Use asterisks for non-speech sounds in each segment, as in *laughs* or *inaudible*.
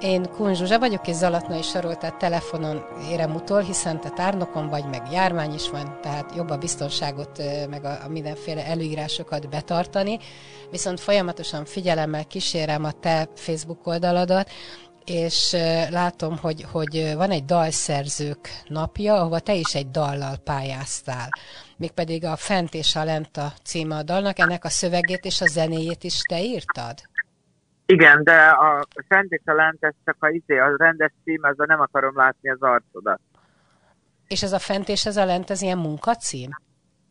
Én Kun Zsuzsa vagyok, és Zalatnai Sarol, tehát telefonon érem utol, hiszen te tárnokon vagy, meg jármány is van, tehát jobb a biztonságot, meg a, a mindenféle előírásokat betartani, viszont folyamatosan figyelemmel kísérem a te Facebook oldaladat, és látom, hogy, hogy van egy dalszerzők napja, ahova te is egy dallal pályáztál. Mégpedig a Fent és a Lent a címe a dalnak, ennek a szövegét és a zenéjét is te írtad? Igen, de a Fent és a Lent, ez csak a, izé, a rendes cím, a nem akarom látni az arcodat. És ez a Fent és ez a Lent, ez ilyen munkacím?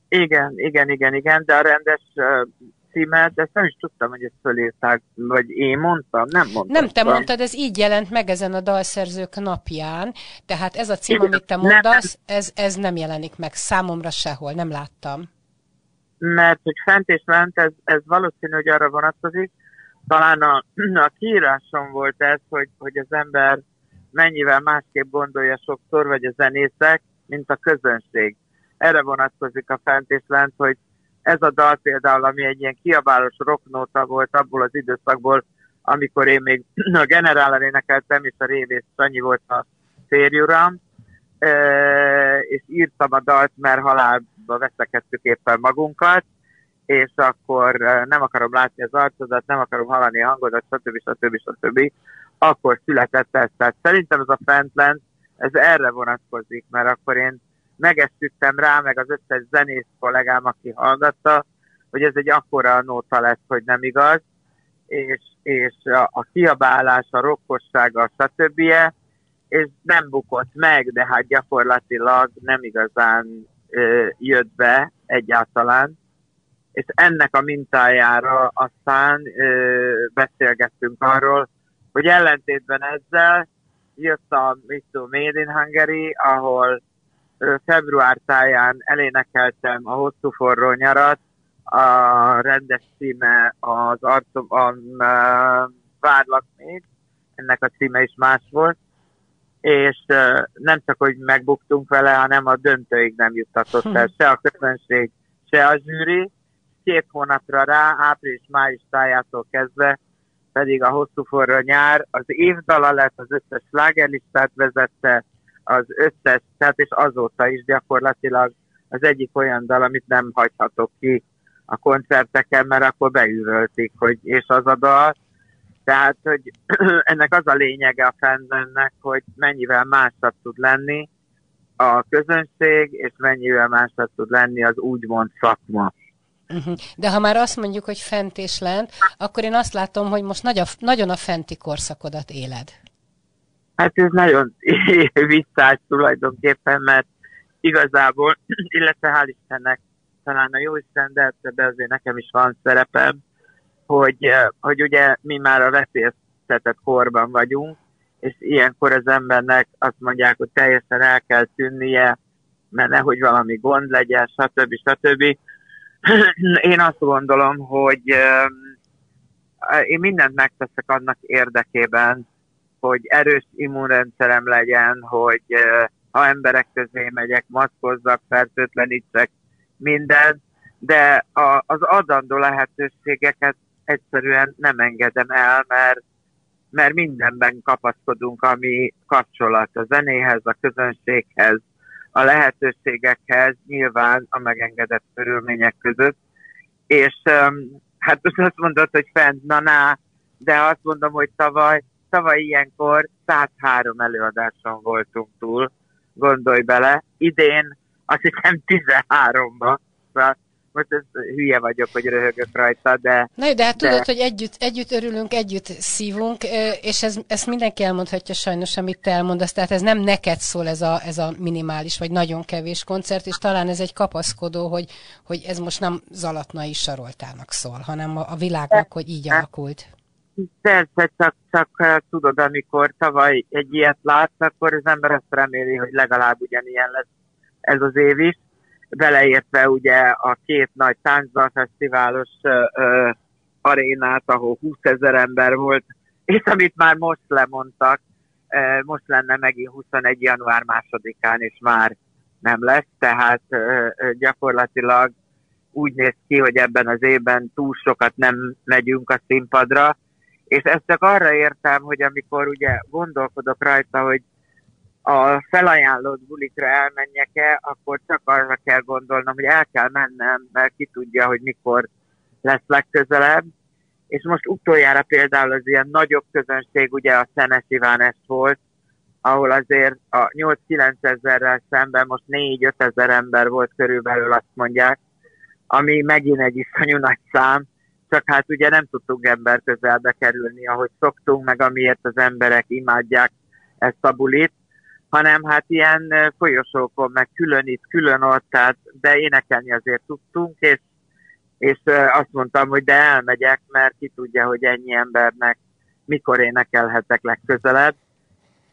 Igen, igen, igen, igen, de a rendes uh, címet, ezt nem is tudtam, hogy ezt fölírták, vagy én mondtam, nem mondtam. Nem te mondtad, ez így jelent meg ezen a dalszerzők napján, tehát ez a cím, igen, amit te mondasz, nem, ez, ez nem jelenik meg számomra sehol, nem láttam. Mert hogy fent és lent, ez, ez valószínű, hogy arra vonatkozik, talán a, a kiírásom volt ez, hogy, hogy az ember mennyivel másképp gondolja sokszor, vagy a zenészek, mint a közönség. Erre vonatkozik a fent és lent, hogy ez a dal például, ami egy ilyen kiabálós rocknóta volt abból az időszakból, amikor én még a generálra énekeltem, és a révész Sanyi volt a férjuram, és írtam a dalt, mert halálba veszekedtük éppen magunkat, és akkor nem akarom látni az arcodat, nem akarom hallani a hangodat, stb. stb. stb. Akkor született ez. Tehát szerintem ez a fentlen, ez erre vonatkozik, mert akkor én megesküdtem rá, meg az összes zenész kollégám, aki hallgatta, hogy ez egy akkora nóta lesz, hogy nem igaz, és, és a, a kiabálás, a rokkossága, stb. és nem bukott meg, de hát gyakorlatilag nem igazán ö, jött be egyáltalán és ennek a mintájára aztán ö, beszélgettünk arról, hogy ellentétben ezzel jött a Mitsu Made in Hungary, ahol ö, február táján elénekeltem a hosszú forró nyarat, a rendes címe az arcom, a, a Várlak még, ennek a címe is más volt, és uh, nem csak, hogy megbuktunk vele, hanem a döntőig nem juttatott el *laughs* se a közönség, se a zsűri, két hónapra rá, április-május tájától kezdve pedig a hosszú forró nyár az évdala lett, az összes slágerlistát vezette, az összes, tehát és azóta is gyakorlatilag az egyik olyan dal, amit nem hagyhatok ki a koncerteken, mert akkor beüvöltik, hogy és az a dal. Tehát, hogy *clears throat* ennek az a lényege a fendennek, hogy mennyivel másabb tud lenni a közönség, és mennyivel másabb tud lenni az úgymond szakma. Uh-huh. De ha már azt mondjuk, hogy fent és lent, akkor én azt látom, hogy most nagy a, nagyon a fenti korszakodat éled. Hát ez nagyon *laughs* visszás tulajdonképpen, mert igazából, *clears throat* illetve hál' Istennek, talán a Jóisten, de de azért nekem is van szerepem, hogy, eh, hogy ugye mi már a veszélyeztetett korban vagyunk, és ilyenkor az embernek azt mondják, hogy teljesen el kell tűnnie, mert nehogy valami gond legyen, stb. stb. *laughs* Én azt gondolom, hogy én mindent megteszek annak érdekében, hogy erős immunrendszerem legyen, hogy ha emberek közé megyek, maszkozzak, fertőtlenítsek, mindent, de a, az adandó lehetőségeket egyszerűen nem engedem el, mert, mert mindenben kapaszkodunk, ami kapcsolat a zenéhez, a közönséghez, a lehetőségekhez, nyilván a megengedett körülmények között. És hát most azt mondod, hogy fent, na, na de azt mondom, hogy tavaly, tavaly ilyenkor 103 előadáson voltunk túl, gondolj bele. Idén azt hiszem 13-ban, szóval most ez hülye vagyok, hogy röhögök rajta, de... Na, de hát de... tudod, hogy együtt, együtt örülünk, együtt szívunk, és ez, ezt mindenki elmondhatja sajnos, amit te elmondasz, tehát ez nem neked szól ez a, ez a minimális, vagy nagyon kevés koncert, és talán ez egy kapaszkodó, hogy, hogy ez most nem Zalatnai Saroltának szól, hanem a, a világnak, hogy így alakult. persze, csak, csak tudod, amikor tavaly egy ilyet látsz, akkor az ember azt reméli, hogy legalább ugyanilyen lesz ez az év is, beleértve ugye a két nagy táncdalfesztiválos arénát, ahol 20 ezer ember volt, és amit már most lemondtak, most lenne megint 21. január másodikán, és már nem lesz, tehát gyakorlatilag úgy néz ki, hogy ebben az évben túl sokat nem megyünk a színpadra, és ezt csak arra értem, hogy amikor ugye gondolkodok rajta, hogy a felajánlott bulikra elmenjek-e, akkor csak arra kell gondolnom, hogy el kell mennem, mert ki tudja, hogy mikor lesz legközelebb. És most utoljára például az ilyen nagyobb közönség, ugye a Szenes Iván volt, ahol azért a 8-9 ezerrel szemben most 4-5 ezer ember volt körülbelül, azt mondják, ami megint egy iszonyú nagy szám, csak hát ugye nem tudtunk ember közelbe kerülni, ahogy szoktunk, meg amiért az emberek imádják ezt a bulit, hanem hát ilyen folyosókon, meg külön itt, külön ott, tehát, de énekelni azért tudtunk, és, és azt mondtam, hogy de elmegyek, mert ki tudja, hogy ennyi embernek mikor énekelhetek legközelebb.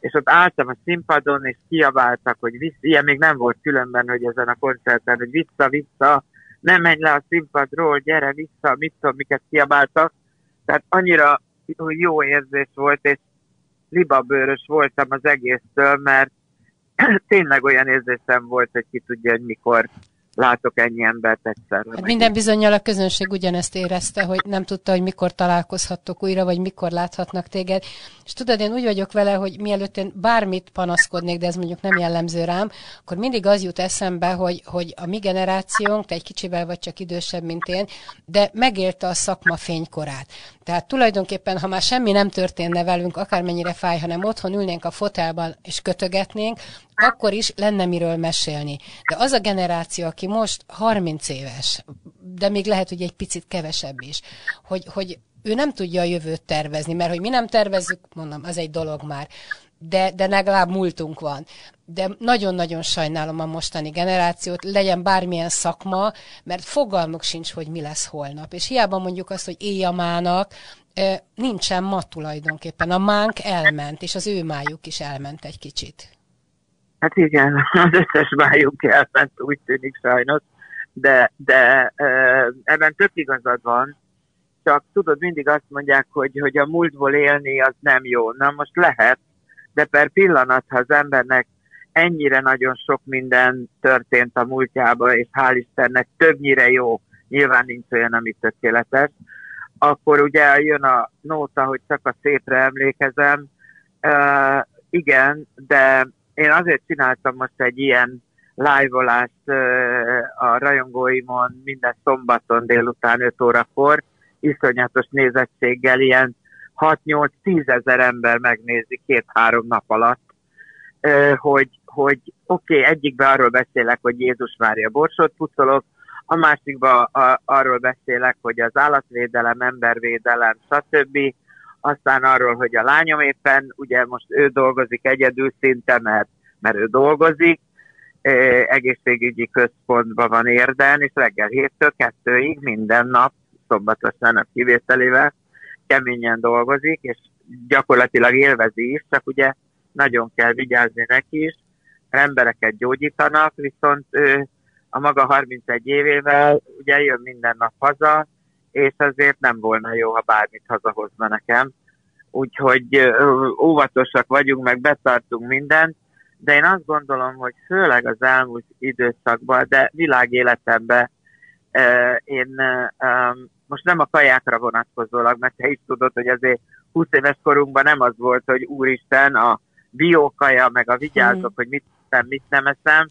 És ott álltam a színpadon, és kiabáltak, hogy vissza, ilyen még nem volt különben, hogy ezen a koncerten, hogy vissza, vissza, nem menj le a színpadról, gyere vissza, mit tudom, miket kiabáltak. Tehát annyira jó érzés volt, és libabőrös voltam az egésztől, mert *clears throat* tényleg olyan érzésem volt, hogy ki tudja, hogy mikor látok ennyi embert egyszerre. Hát minden bizonyal a közönség ugyanezt érezte, hogy nem tudta, hogy mikor találkozhattok újra, vagy mikor láthatnak téged. És tudod, én úgy vagyok vele, hogy mielőtt én bármit panaszkodnék, de ez mondjuk nem jellemző rám, akkor mindig az jut eszembe, hogy, hogy a mi generációnk, te egy kicsivel vagy csak idősebb, mint én, de megélte a szakma fénykorát. Tehát tulajdonképpen, ha már semmi nem történne velünk, akármennyire fáj, hanem otthon ülnénk a fotelban és kötögetnénk, akkor is lenne miről mesélni. De az a generáció, aki most 30 éves, de még lehet, hogy egy picit kevesebb is, hogy, hogy ő nem tudja a jövőt tervezni, mert hogy mi nem tervezzük, mondom, az egy dolog már, de, de legalább múltunk van. De nagyon-nagyon sajnálom a mostani generációt, legyen bármilyen szakma, mert fogalmuk sincs, hogy mi lesz holnap. És hiába mondjuk azt, hogy éjjamának, nincsen ma tulajdonképpen. A mánk elment, és az ő májuk is elment egy kicsit. Hát igen, *laughs* az összes májuk elment, úgy tűnik sajnos, de, de ebben több igazad van, csak tudod, mindig azt mondják, hogy, hogy a múltból élni az nem jó. Na most lehet, de per pillanat, ha az embernek ennyire nagyon sok minden történt a múltjában, és hál' Istennek többnyire jó, nyilván nincs olyan, ami tökéletes, akkor ugye jön a nóta, hogy csak a szépre emlékezem. Uh, igen, de én azért csináltam most egy ilyen live a rajongóimon minden szombaton délután 5 órakor, iszonyatos nézettséggel, ilyen 6-8-10 ezer ember megnézi két-három nap alatt, hogy, hogy oké, okay, egyikben arról beszélek, hogy Jézus Mária borsot pucolok, a másikban arról beszélek, hogy az állatvédelem, embervédelem, stb. Aztán arról, hogy a lányom éppen, ugye most ő dolgozik egyedül szinte, mert, mert ő dolgozik, egészségügyi központban van érden, és reggel héttől kettőig minden nap, szombatos nap kivételével, keményen dolgozik, és gyakorlatilag élvezi is, csak ugye nagyon kell vigyázni neki is, embereket gyógyítanak, viszont ő a maga 31 évével ugye jön minden nap haza, és azért nem volna jó, ha bármit hazahozna nekem. Úgyhogy óvatosak vagyunk, meg betartunk mindent, de én azt gondolom, hogy főleg az elmúlt időszakban, de világéletemben én most nem a kajákra vonatkozólag, mert te is tudod, hogy azért 20 éves korunkban nem az volt, hogy úristen, a biókaja, meg a vigyázok, hmm. hogy mit eszem, mit nem eszem,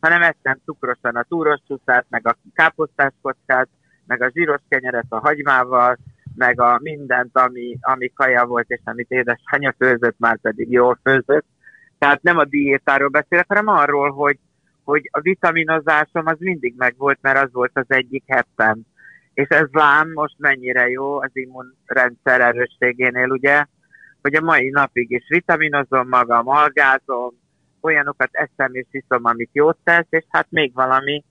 hanem ettem cukrosan a túros csúszát, meg a káposztás kockát, meg a zsíros kenyeret a hagymával, meg a mindent, ami, ami kaja volt, és amit édesanyja főzött, már pedig jól főzött. Tehát nem a diétáról beszélek, hanem arról, hogy, hogy a vitaminozásom az mindig megvolt, mert az volt az egyik heppem. És ez lám most mennyire jó az immunrendszer erősségénél, ugye, hogy a mai napig is vitaminozom magam, algázom, olyanokat eszem és iszom, amit jót tesz, és hát még valami,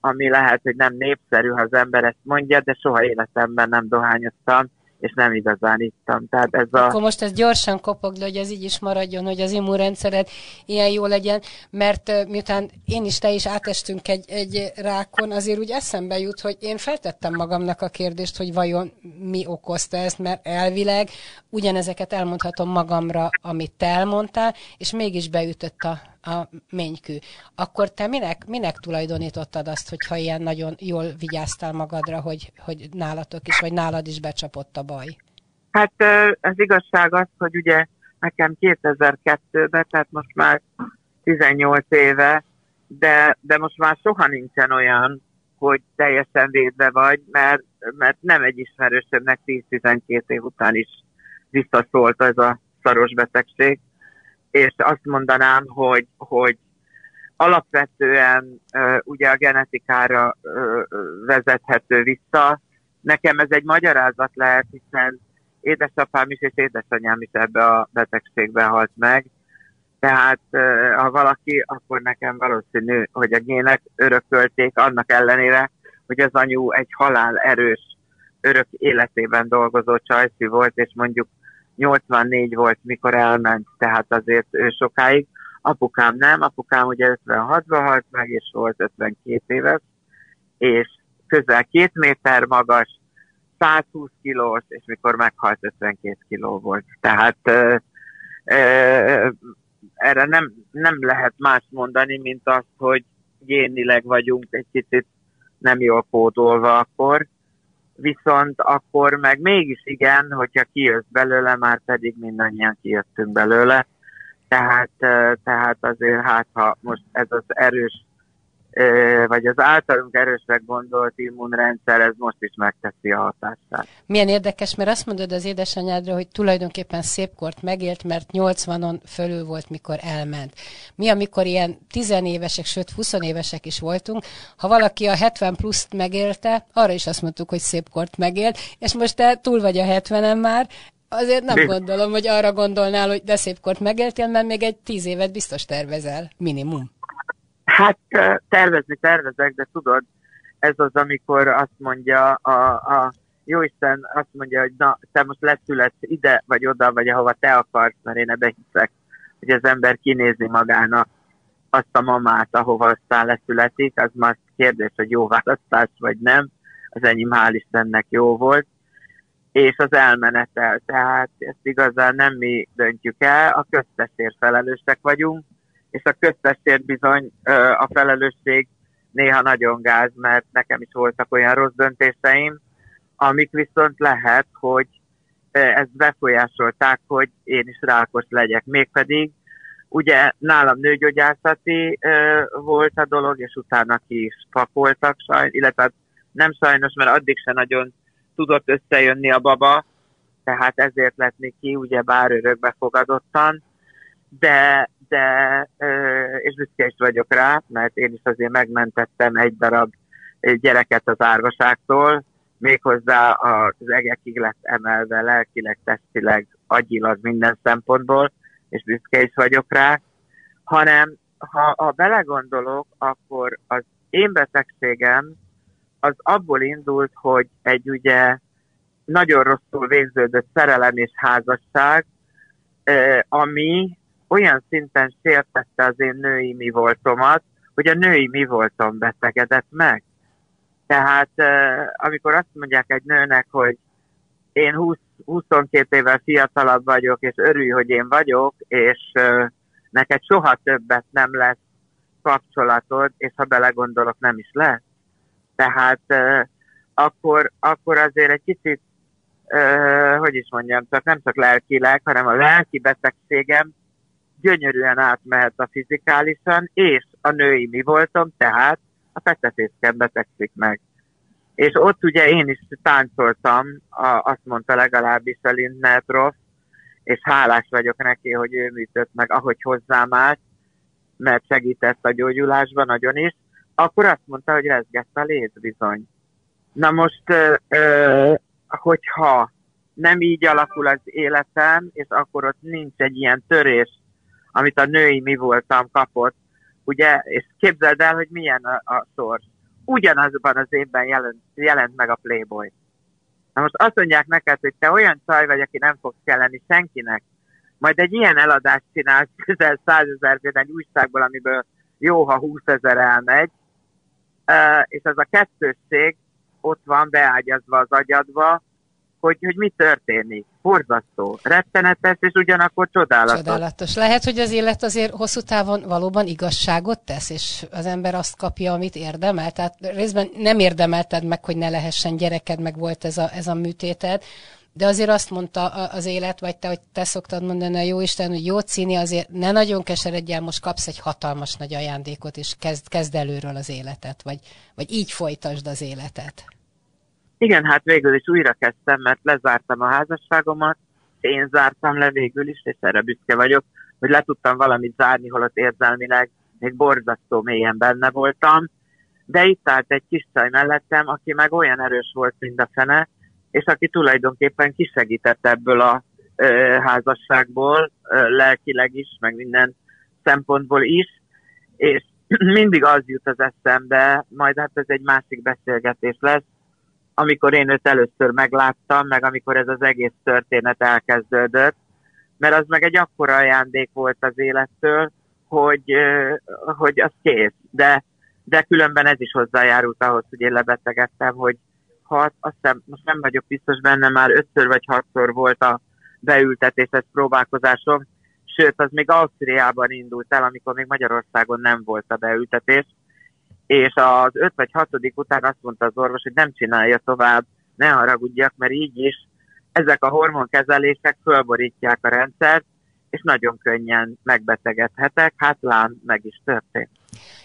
ami lehet, hogy nem népszerű, ha az ember ezt mondja, de soha életemben nem dohányoztam, és nem igazán ittam. Tehát ez a... Akkor most ez gyorsan kopog, hogy ez így is maradjon, hogy az immunrendszered ilyen jó legyen, mert miután én is, te is átestünk egy, egy rákon, azért úgy eszembe jut, hogy én feltettem magamnak a kérdést, hogy vajon mi okozta ezt, mert elvileg ugyanezeket elmondhatom magamra, amit te elmondtál, és mégis beütött a, a mennykű. Akkor te minek, minek tulajdonítottad azt, hogyha ilyen nagyon jól vigyáztál magadra, hogy, hogy nálatok is, vagy nálad is becsapott a baj? Hát az igazság az, hogy ugye nekem 2002-ben, tehát most már 18 éve, de, de most már soha nincsen olyan, hogy teljesen védve vagy, mert, mert nem egy ismerősömnek 10-12 év után is visszaszólt ez a szaros betegség, és azt mondanám, hogy, hogy alapvetően ugye a genetikára vezethető vissza. Nekem ez egy magyarázat lehet, hiszen édesapám is és édesanyám is ebbe a betegségbe halt meg. Tehát ha valaki, akkor nekem valószínű, hogy a gének örökölték, annak ellenére, hogy az anyu egy halál erős, örök életében dolgozó csajszi volt, és mondjuk 84 volt, mikor elment, tehát azért ő sokáig. Apukám nem, apukám ugye 56-ban halt meg, és volt 52 éves, és közel két méter magas, 120 kilós, és mikor meghalt 52 kiló volt. Tehát ö, ö, erre nem, nem lehet más mondani, mint azt, hogy génileg vagyunk egy kicsit nem jól kódolva akkor, viszont akkor meg mégis igen, hogyha kijött belőle, már pedig mindannyian kijöttünk belőle, tehát, tehát azért hát ha most ez az erős vagy az általunk erősnek gondolt immunrendszer, ez most is megteszi a hatását. Milyen érdekes, mert azt mondod az édesanyádra, hogy tulajdonképpen szépkort megélt, mert 80-on fölül volt, mikor elment. Mi, amikor ilyen 10 évesek, sőt 20 évesek is voltunk, ha valaki a 70 pluszt megélte, arra is azt mondtuk, hogy szépkort megélt, és most te túl vagy a 70-en már, azért nem gondolom, hogy arra gondolnál, hogy de szépkort megéltél, mert még egy 10 évet biztos tervezel, minimum. Hát tervezni tervezek, de tudod, ez az, amikor azt mondja a, a Jóisten azt mondja, hogy na, te most leszületsz ide, vagy oda, vagy ahova te akarsz, mert én ebbe hiszek, hogy az ember kinézi magának azt a mamát, ahova aztán leszületik, az már kérdés, hogy jó választás, vagy nem. Az enyém hál' Istennek jó volt. És az elmenetel, tehát ezt igazán nem mi döntjük el, a köztesért felelősek vagyunk, és a köztesért bizony a felelősség néha nagyon gáz, mert nekem is voltak olyan rossz döntéseim, amik viszont lehet, hogy ezt befolyásolták, hogy én is rákos legyek. Mégpedig ugye nálam nőgyógyászati volt a dolog, és utána ki is pakoltak, sajn, illetve nem sajnos, mert addig se nagyon tudott összejönni a baba, tehát ezért lett ki, ugye bár örökbe fogadottan, de de, és büszke is vagyok rá, mert én is azért megmentettem egy darab gyereket az árvaságtól, méghozzá az egekig lett emelve lelkileg, testileg, agyilag minden szempontból, és büszke is vagyok rá, hanem ha, ha belegondolok, akkor az én betegségem az abból indult, hogy egy ugye nagyon rosszul végződött szerelem és házasság, ami olyan szinten sértette az én női mi voltomat, hogy a női mi voltom betegedett meg. Tehát amikor azt mondják egy nőnek, hogy én 20, 22 évvel fiatalabb vagyok, és örülj, hogy én vagyok, és neked soha többet nem lesz kapcsolatod, és ha belegondolok, nem is lesz. Tehát akkor, akkor azért egy kicsit, hogy is mondjam, csak nem csak lelkileg, hanem a lelki betegségem gyönyörűen átmehet a fizikálisan, és a női mi voltam, tehát a fektetészken betegszik meg. És ott ugye én is táncoltam, a, azt mondta legalábbis a Lindner és hálás vagyok neki, hogy ő műtött meg, ahogy hozzám állt, mert segített a gyógyulásban nagyon is, akkor azt mondta, hogy rezgett a léz bizony. Na most, ö, ö, hogyha nem így alakul az életem, és akkor ott nincs egy ilyen törés amit a női mi voltam kapott, ugye, és képzeld el, hogy milyen a, a sor. Ugyanazban az évben jelent, jelent meg a Playboy. Na most azt mondják neked, hogy te olyan csaj vagy, aki nem fogsz kelleni senkinek, majd egy ilyen eladást csinálsz *laughs* közel 100 ezer egy újságból, amiből jó, ha 20 ezer elmegy, és az a kettősség ott van beágyazva az agyadba, hogy, hogy mi történik. Borzasztó, rettenetes, és ugyanakkor csodálatos. Csodálatos. Lehet, hogy az élet azért hosszú távon valóban igazságot tesz, és az ember azt kapja, amit érdemel. Tehát részben nem érdemelted meg, hogy ne lehessen gyereked, meg volt ez a, ez a műtéted, de azért azt mondta az élet, vagy te, hogy te szoktad mondani a jó Isten, hogy jó Cini, azért ne nagyon keseredj el, most kapsz egy hatalmas nagy ajándékot, és kezd, kezd előről az életet, vagy, vagy így folytasd az életet. Igen, hát végül is újra kezdtem, mert lezártam a házasságomat, én zártam le végül is, és erre büszke vagyok, hogy le tudtam valamit zárni, holott érzelmileg még borzasztó mélyen benne voltam, de itt állt egy kis csaj mellettem, aki meg olyan erős volt, mint a fene, és aki tulajdonképpen kisegített ebből a ö, házasságból, ö, lelkileg is, meg minden szempontból is, és *clears throat* mindig az jut az eszembe, majd hát ez egy másik beszélgetés lesz, amikor én őt először megláttam, meg amikor ez az egész történet elkezdődött, mert az meg egy akkora ajándék volt az élettől, hogy, hogy az kész. De, de különben ez is hozzájárult ahhoz, hogy én lebetegedtem, hogy hat, azt hiszem, most nem vagyok biztos benne, már ötször vagy hatszor volt a beültetéses próbálkozásom, sőt, az még Ausztriában indult el, amikor még Magyarországon nem volt a beültetés, és az öt vagy hatodik után azt mondta az orvos, hogy nem csinálja tovább, ne haragudjak, mert így is ezek a hormonkezelések fölborítják a rendszert, és nagyon könnyen megbetegedhetek, hát lám meg is történt.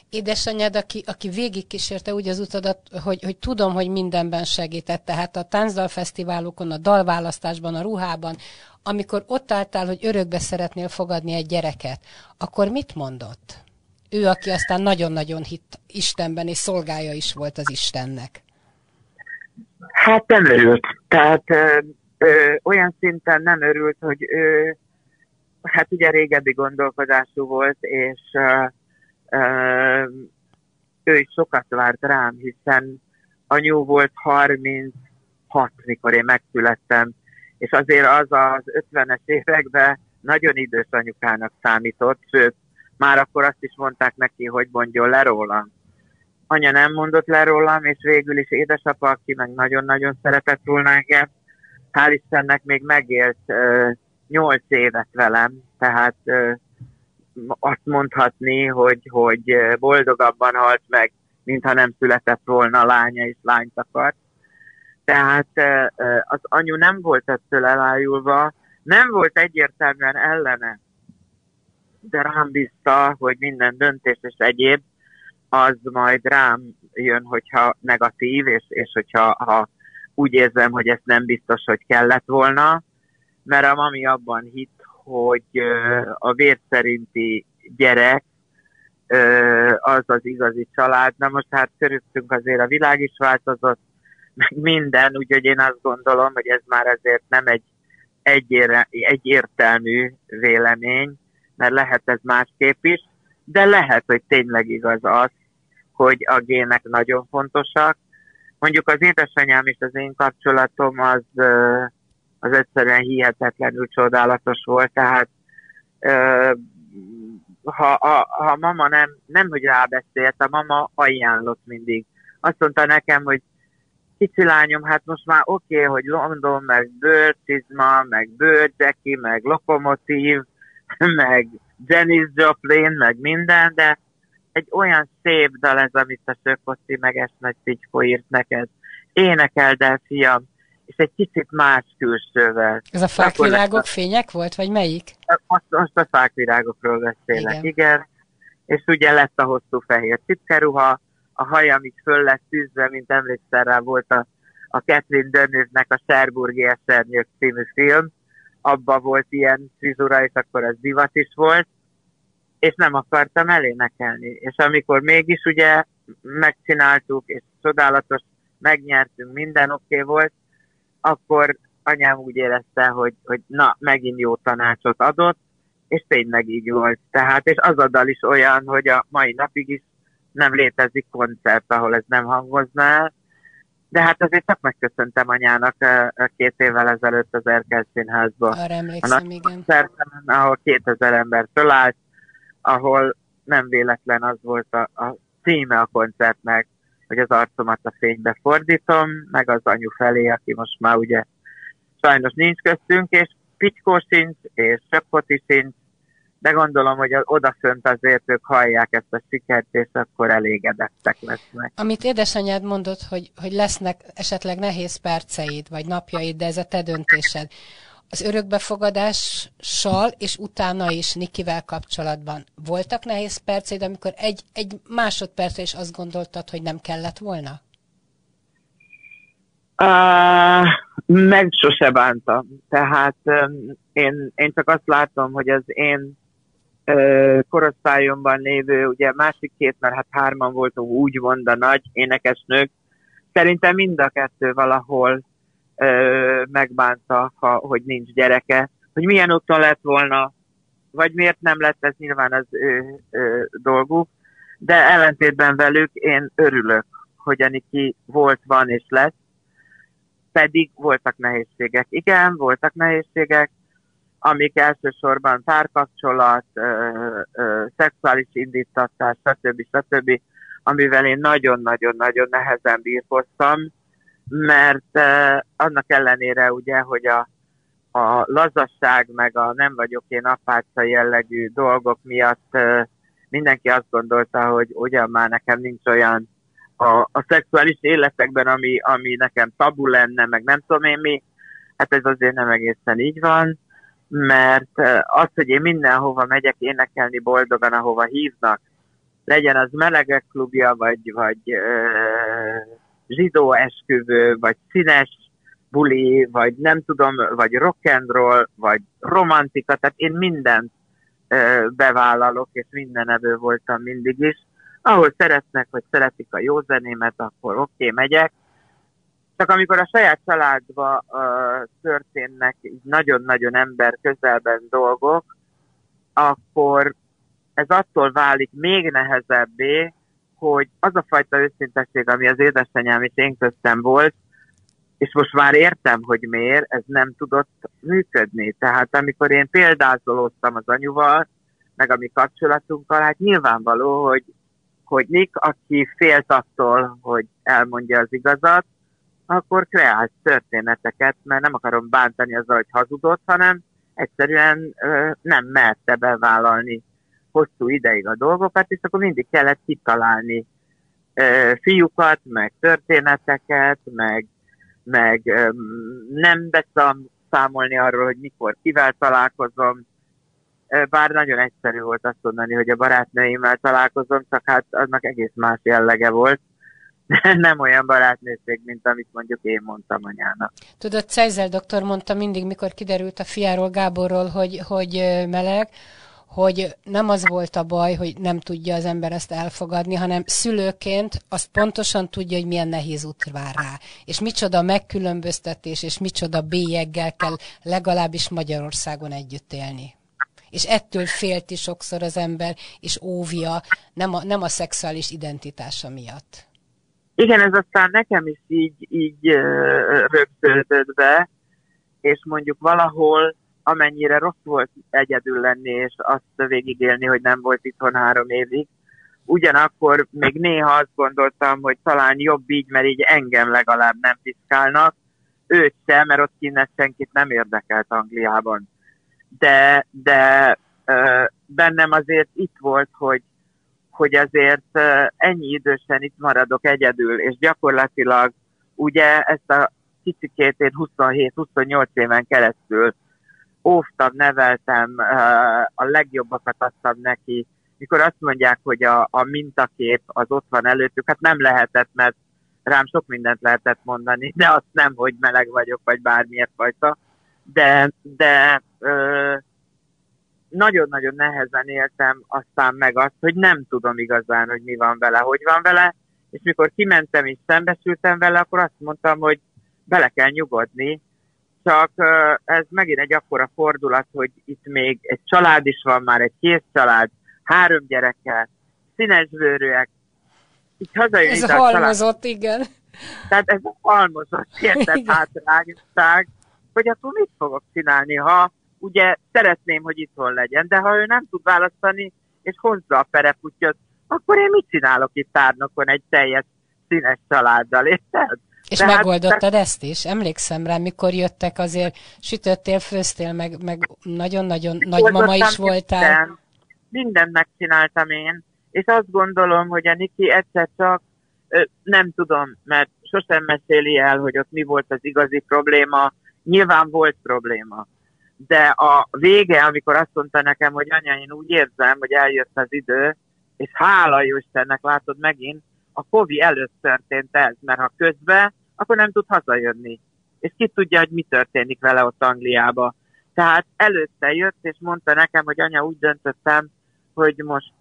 Édesanyád, aki, aki végigkísérte úgy az utadat, hogy, hogy tudom, hogy mindenben segített, tehát a táncdalfesztiválokon, a dalválasztásban, a ruhában, amikor ott álltál, hogy örökbe szeretnél fogadni egy gyereket, akkor mit mondott? Ő, aki aztán nagyon-nagyon hitt Istenben, és szolgája is volt az Istennek. Hát nem örült. Tehát ö, ö, olyan szinten nem örült, hogy ő, hát ugye régebbi gondolkodású volt, és ö, ö, ő is sokat várt rám, hiszen anyu volt 36, mikor én megszülettem, és azért az az 50-es években nagyon idős anyukának számított, sőt, már akkor azt is mondták neki, hogy mondjon le rólam. Anya nem mondott le rólam, és végül is édesapa, aki meg nagyon-nagyon szeretett volna engem, hál' Istennek még megélt nyolc évet velem, tehát ö, azt mondhatni, hogy, hogy boldogabban halt meg, mintha nem született volna lánya és lányt akart. Tehát ö, az anyu nem volt ettől elájulva, nem volt egyértelműen ellene de rám bízta, hogy minden döntés és egyéb az majd rám jön, hogyha negatív, és, és hogyha ha úgy érzem, hogy ezt nem biztos, hogy kellett volna, mert a mami abban hitt, hogy a vér szerinti gyerek az az igazi család. Na most hát körülöttünk azért a világ is változott, meg minden, úgyhogy én azt gondolom, hogy ez már azért nem egy egyértelmű vélemény, mert lehet ez másképp is, de lehet, hogy tényleg igaz az, hogy a gének nagyon fontosak. Mondjuk az édesanyám és az én kapcsolatom az, az egyszerűen hihetetlenül csodálatos volt, tehát ha, ha, ha mama nem, nem hogy rábeszélt, a mama ajánlott mindig. Azt mondta nekem, hogy kicsi lányom, hát most már oké, okay, hogy London, meg bőrcizma, meg bőrcseki, meg lokomotív, *laughs* meg Janis Joplin, meg minden, de egy olyan szép dal ez, amit a Sökoszi meg Esnagy Picskó írt neked. Énekeld el, fiam, és egy kicsit más külsővel. Ez a fákvirágok fények volt, vagy melyik? Most, most a fákvirágokról beszélek, igen. igen. És ugye lett a hosszú fehér cipkeruha, a haja, amit föl lett tűzve, mint emlékszel rá volt a, a Catherine Deneuve-nek a Serburgi Esernyők című film, abba volt ilyen frizura, és akkor az divat is volt, és nem akartam elénekelni. És amikor mégis ugye megcsináltuk, és csodálatos, megnyertünk, minden oké okay volt, akkor anyám úgy érezte, hogy, hogy na, megint jó tanácsot adott, és tényleg így volt. Tehát, és az a dal is olyan, hogy a mai napig is nem létezik koncert, ahol ez nem hangozna el, de hát azért csak megköszöntem anyának két évvel ezelőtt az Erkel Színházba. Arra emlékszem, igen. Szertemen, ahol 2000 ember fölállt, ahol nem véletlen az volt a, a címe a koncertnek, hogy az arcomat a fénybe fordítom, meg az anyu felé, aki most már ugye sajnos nincs köztünk, és Pitykó sincs, és Söppoti sincs, de gondolom, hogy odafönt azért ők hallják ezt a sikert, és akkor elégedettek lesznek. Amit édesanyád mondott, hogy, hogy lesznek esetleg nehéz perceid, vagy napjaid, de ez a te döntésed. Az örökbefogadással és utána is Nikivel kapcsolatban voltak nehéz perceid, amikor egy, egy másodpercre is azt gondoltad, hogy nem kellett volna? Uh, meg sose bántam. Tehát um, én, én csak azt látom, hogy az én korosztályomban lévő, ugye másik két, mert hát hárman voltunk úgymond a nagy énekesnők, szerintem mind a kettő valahol ö, megbánta, ha, hogy nincs gyereke, hogy milyen úton lett volna, vagy miért nem lett, ez nyilván az ő, ő dolguk, de ellentétben velük én örülök, hogy Aniki volt, van és lesz, pedig voltak nehézségek. Igen, voltak nehézségek, amik elsősorban párkapcsolat, szexuális indítatás, stb. stb., amivel én nagyon-nagyon-nagyon nehezen bírkoztam, mert ö, annak ellenére ugye, hogy a, a lazasság, meg a nem vagyok én apáca jellegű dolgok miatt ö, mindenki azt gondolta, hogy ugyan már nekem nincs olyan a, a szexuális életekben, ami, ami nekem tabu lenne, meg nem tudom én mi, hát ez azért nem egészen így van mert az, hogy én mindenhova megyek énekelni boldogan, ahova hívnak, legyen az melegek klubja, vagy, vagy uh, zsidó esküvő, vagy színes buli, vagy nem tudom, vagy rock and roll, vagy romantika, tehát én mindent uh, bevállalok, és minden evő voltam mindig is. Ahol szeretnek, vagy szeretik a jó zenémet, akkor oké, okay, megyek, csak amikor a saját családba uh, történnek nagyon-nagyon ember közelben dolgok, akkor ez attól válik még nehezebbé, hogy az a fajta őszintesség, ami az édesanyám és én köztem volt, és most már értem, hogy miért, ez nem tudott működni. Tehát amikor én példázolóztam az anyuval, meg a mi kapcsolatunkkal, hát nyilvánvaló, hogy, hogy Nick, aki félt attól, hogy elmondja az igazat, akkor kreálsz történeteket, mert nem akarom bántani azzal, hogy hazudott, hanem egyszerűen ö, nem merte bevállalni hosszú ideig a dolgokat, és akkor mindig kellett kitalálni ö, fiúkat, meg történeteket, meg, meg ö, nem beszámolni arról, hogy mikor kivel találkozom, bár nagyon egyszerű volt azt mondani, hogy a barátnőimmel találkozom, csak hát annak egész más jellege volt *laughs* nem olyan barátnőség, mint amit mondjuk én mondtam anyának. Tudod, Cejzel doktor mondta mindig, mikor kiderült a fiáról, Gáborról, hogy, hogy meleg, hogy nem az volt a baj, hogy nem tudja az ember ezt elfogadni, hanem szülőként azt pontosan tudja, hogy milyen nehéz út vár rá. És micsoda megkülönböztetés, és micsoda bélyeggel kell legalábbis Magyarországon együtt élni. És ettől félti sokszor az ember, és óvja, nem a, nem a szexuális identitása miatt. Igen, ez aztán nekem is így, így rögződött be, és mondjuk valahol, amennyire rossz volt egyedül lenni, és azt végigélni, hogy nem volt itthon három évig, ugyanakkor még néha azt gondoltam, hogy talán jobb így, mert így engem legalább nem piszkálnak, őt sem, mert ott kinnet senkit nem érdekelt Angliában. De, de ö, bennem azért itt volt, hogy hogy azért ennyi idősen itt maradok egyedül, és gyakorlatilag ugye ezt a kicsikét én 27-28 éven keresztül óvtam, neveltem, a legjobbakat adtam neki. Mikor azt mondják, hogy a, a mintakép az ott van előttük, hát nem lehetett, mert rám sok mindent lehetett mondani, de azt nem, hogy meleg vagyok, vagy bármiért fajta. De, de ö, nagyon-nagyon nehezen éltem aztán meg azt, hogy nem tudom igazán, hogy mi van vele, hogy van vele, és mikor kimentem és szembesültem vele, akkor azt mondtam, hogy bele kell nyugodni, csak ez megint egy akkora fordulat, hogy itt még egy család is van már, egy kész család, három gyereke, színes bőrűek, így hazajön Ez halmozott, igen. Tehát ez a halmozott érted hátrágság, hogy akkor mit fogok csinálni, ha ugye szeretném, hogy itthon legyen, de ha ő nem tud választani, és hozza a pereputyot, akkor én mit csinálok itt tárnokon egy teljes színes családdal, érted? És Tehát, megoldottad ezt is? Emlékszem rá, mikor jöttek azért, sütöttél, főztél, meg, meg nagyon-nagyon nagymama is voltál. Minden, mindent megcsináltam én, és azt gondolom, hogy a Niki egyszer csak, nem tudom, mert sosem meséli el, hogy ott mi volt az igazi probléma, nyilván volt probléma. De a vége, amikor azt mondta nekem, hogy anya, én úgy érzem, hogy eljött az idő, és hála jó Istennek látod megint, a Kovi előtt történt ez, mert ha közben, akkor nem tud hazajönni. És ki tudja, hogy mi történik vele ott Angliába. Tehát előtte jött, és mondta nekem, hogy anya, úgy döntöttem, hogy most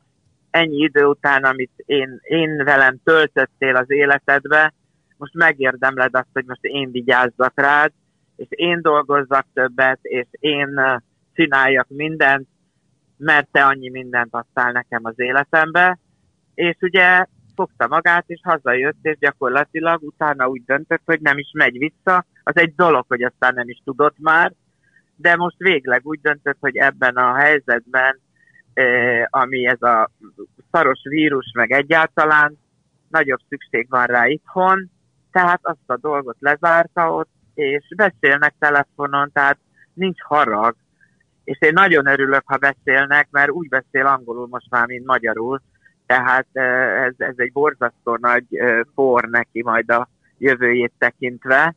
ennyi idő után, amit én, én velem töltöttél az életedbe, most megérdemled azt, hogy most én vigyázzak rád, és én dolgozzak többet, és én csináljak mindent, mert te annyi mindent adtál nekem az életembe, és ugye fogta magát, és hazajött, és gyakorlatilag utána úgy döntött, hogy nem is megy vissza. Az egy dolog, hogy aztán nem is tudott már, de most végleg úgy döntött, hogy ebben a helyzetben, ami ez a szaros vírus, meg egyáltalán, nagyobb szükség van rá itthon, tehát azt a dolgot lezárta ott, és beszélnek telefonon, tehát nincs harag. És én nagyon örülök, ha beszélnek, mert úgy beszél angolul most már, mint magyarul, tehát ez, ez egy borzasztó nagy por neki majd a jövőjét tekintve.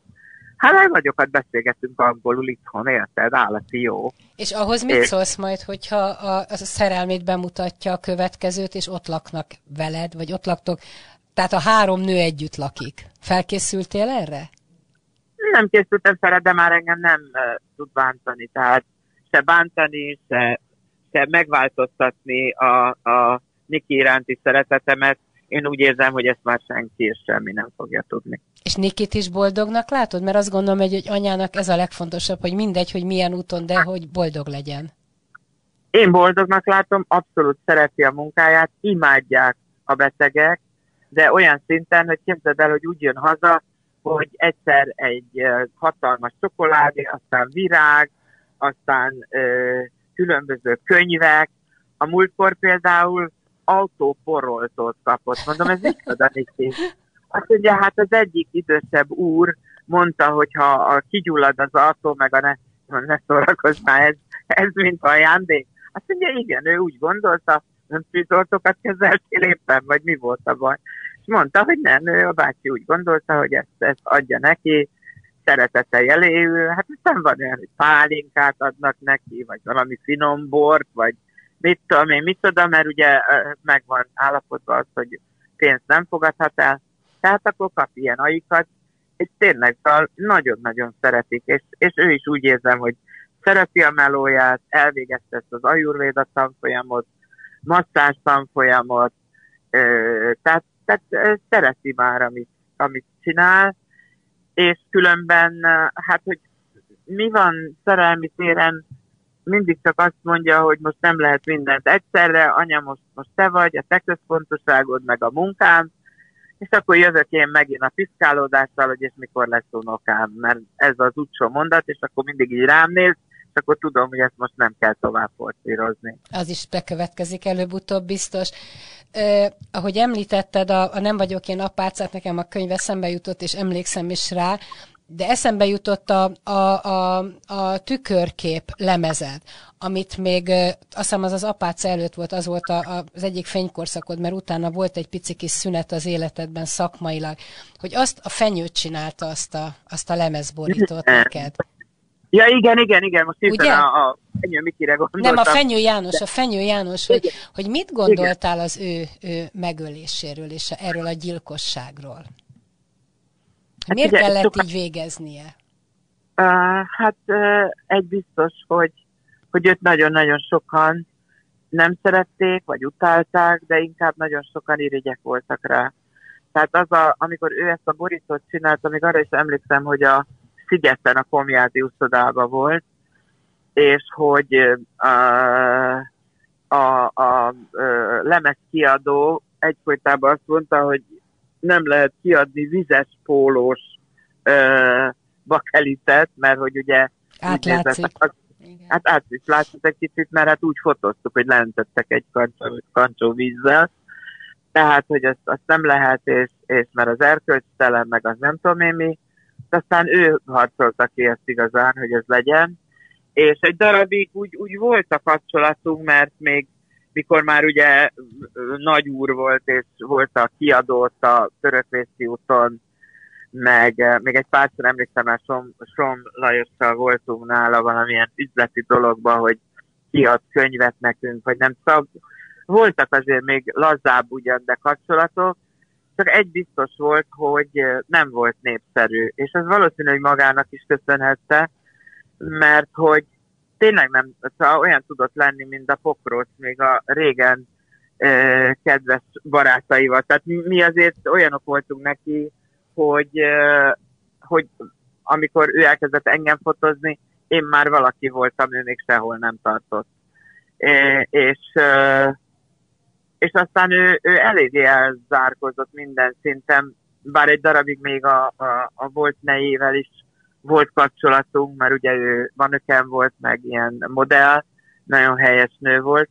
Hát legnagyokat beszélgetünk angolul itthon, érted? Állati jó. És ahhoz mit és... szólsz majd, hogyha a, a szerelmét bemutatja a következőt, és ott laknak veled, vagy ott laktok, tehát a három nő együtt lakik. Felkészültél erre? Nem készültem fel, de már engem nem uh, tud bántani, tehát se bántani, se, se megváltoztatni a, a Niki iránti szeretetemet, én úgy érzem, hogy ezt már senki és semmi nem fogja tudni. És Nikit is boldognak látod? Mert azt gondolom, hogy egy anyának ez a legfontosabb, hogy mindegy, hogy milyen úton, de hogy boldog legyen. Én boldognak látom, abszolút szereti a munkáját, imádják a betegek, de olyan szinten, hogy képzeld el, hogy úgy jön haza, hogy egyszer egy hatalmas csokoládé, aztán virág, aztán ö, különböző könyvek. A múltkor például autóporoltót kapott. Mondom, ez micsoda Niki? Azt mondja, hát az egyik idősebb úr mondta, hogy ha a kigyullad az autó, meg a ne, ne szórakozz már, ez, ez mint ajándék. Azt mondja, igen, ő úgy gondolta, nem tűzoltókat kezeltél éppen, vagy mi volt a baj. Mondta, hogy nem, ő a bácsi úgy gondolta, hogy ezt, ezt adja neki, szeretete jeléül, hát aztán van olyan, hogy pálinkát adnak neki, vagy valami finom bort, vagy mit tudom én, mit tudom, mert ugye meg van az, hogy pénzt nem fogadhat el, tehát akkor kap ilyen aikat, és tényleg szóval nagyon-nagyon szeretik, és, és ő is úgy érzem, hogy szereti a melóját, elvégezte ezt az ajurvéda tanfolyamot, masszás tanfolyamot, tehát, tehát szereti már, amit, amit csinál, és különben, hát, hogy mi van szerelmi téren, mindig csak azt mondja, hogy most nem lehet mindent egyszerre, anya, most, most te vagy, a te központosságod, meg a munkám, és akkor jövök én megint a piszkálódással, hogy és mikor lesz unokám, mert ez az utcsó mondat, és akkor mindig így rám néz, akkor tudom, hogy ezt most nem kell tovább forszírozni. Az is bekövetkezik előbb-utóbb biztos. Eh, ahogy említetted, a, a Nem vagyok én apácát, nekem a könyv eszembe jutott, és emlékszem is rá, de eszembe jutott a, a, a, a tükörkép lemezed, amit még, azt hiszem az az apáca előtt volt, az volt a, a, az egyik fénykorszakod, mert utána volt egy pici kis szünet az életedben szakmailag, hogy azt a fenyőt csinálta azt a, azt a lemezborítót neked. Ja, igen, igen, igen, most Ugye? a, a Fenyő Mikire gondoltam. Nem, a Fenyő János, a Fenyő János, hogy, hogy mit gondoltál igen. az ő, ő megöléséről és erről a gyilkosságról? Hát Miért ugye, kellett sokan... így végeznie? Uh, hát uh, egy biztos, hogy, hogy őt nagyon-nagyon sokan nem szerették, vagy utálták, de inkább nagyon sokan irigyek voltak rá. Tehát az, a, amikor ő ezt a borítót csinálta, még arra is emlékszem, hogy a Szigeten a Komjádi úszodában volt, és hogy a, a, a lemez kiadó egyfolytában azt mondta, hogy nem lehet kiadni vizes pólós ö, bakelitet, mert hogy ugye Átlátszik. Az, hát át is látszott egy kicsit, mert hát úgy fotóztuk, hogy lentettek egy kancsó, kancsó vízzel, tehát, hogy azt, azt nem lehet, és, és mert az erkölcstelen, meg az nem tudom én mi, aztán ő harcolta ki ezt igazán, hogy ez legyen, és egy darabig úgy, úgy volt a kapcsolatunk, mert még mikor már ugye nagy úr volt, és volt a kiadót a Törökvészi úton, meg még egy párszor emlékszem, már Som, Som Lajossal voltunk nála valamilyen üzleti dologban, hogy kiad könyvet nekünk, vagy nem szab. Voltak azért még lazább ugyan, de kapcsolatok, csak egy biztos volt, hogy nem volt népszerű, és ez valószínű, hogy magának is köszönhette, mert hogy tényleg nem, szóval olyan tudott lenni, mint a pokroc, még a régen eh, kedves barátaival. Tehát mi, azért olyanok voltunk neki, hogy, hogy amikor ő elkezdett engem fotozni, én már valaki voltam, ő még sehol nem tartott. És, és aztán ő, ő eléggé elzárkozott minden szinten, bár egy darabig még a, a, a volt nejével is volt kapcsolatunk, mert ugye ő manöken volt, meg ilyen modell, nagyon helyes nő volt,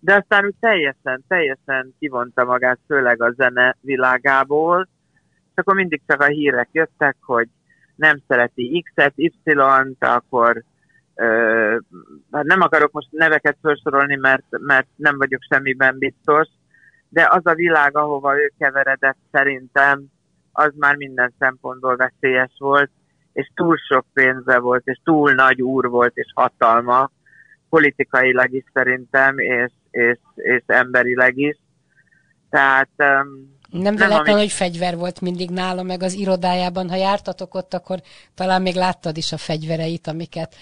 de aztán úgy teljesen, teljesen kivonta magát, főleg a zene világából, és akkor mindig csak a hírek jöttek, hogy nem szereti X-et, Y-t, akkor hát nem akarok most neveket felsorolni, mert, mert nem vagyok semmiben biztos, de az a világ, ahova ő keveredett szerintem, az már minden szempontból veszélyes volt, és túl sok pénze volt, és túl nagy úr volt, és hatalma, politikailag is szerintem, és, és, és emberileg is. Tehát um, nem véletlen, ami... hogy fegyver volt mindig nála, meg az irodájában. Ha jártatok ott, akkor talán még láttad is a fegyvereit, amiket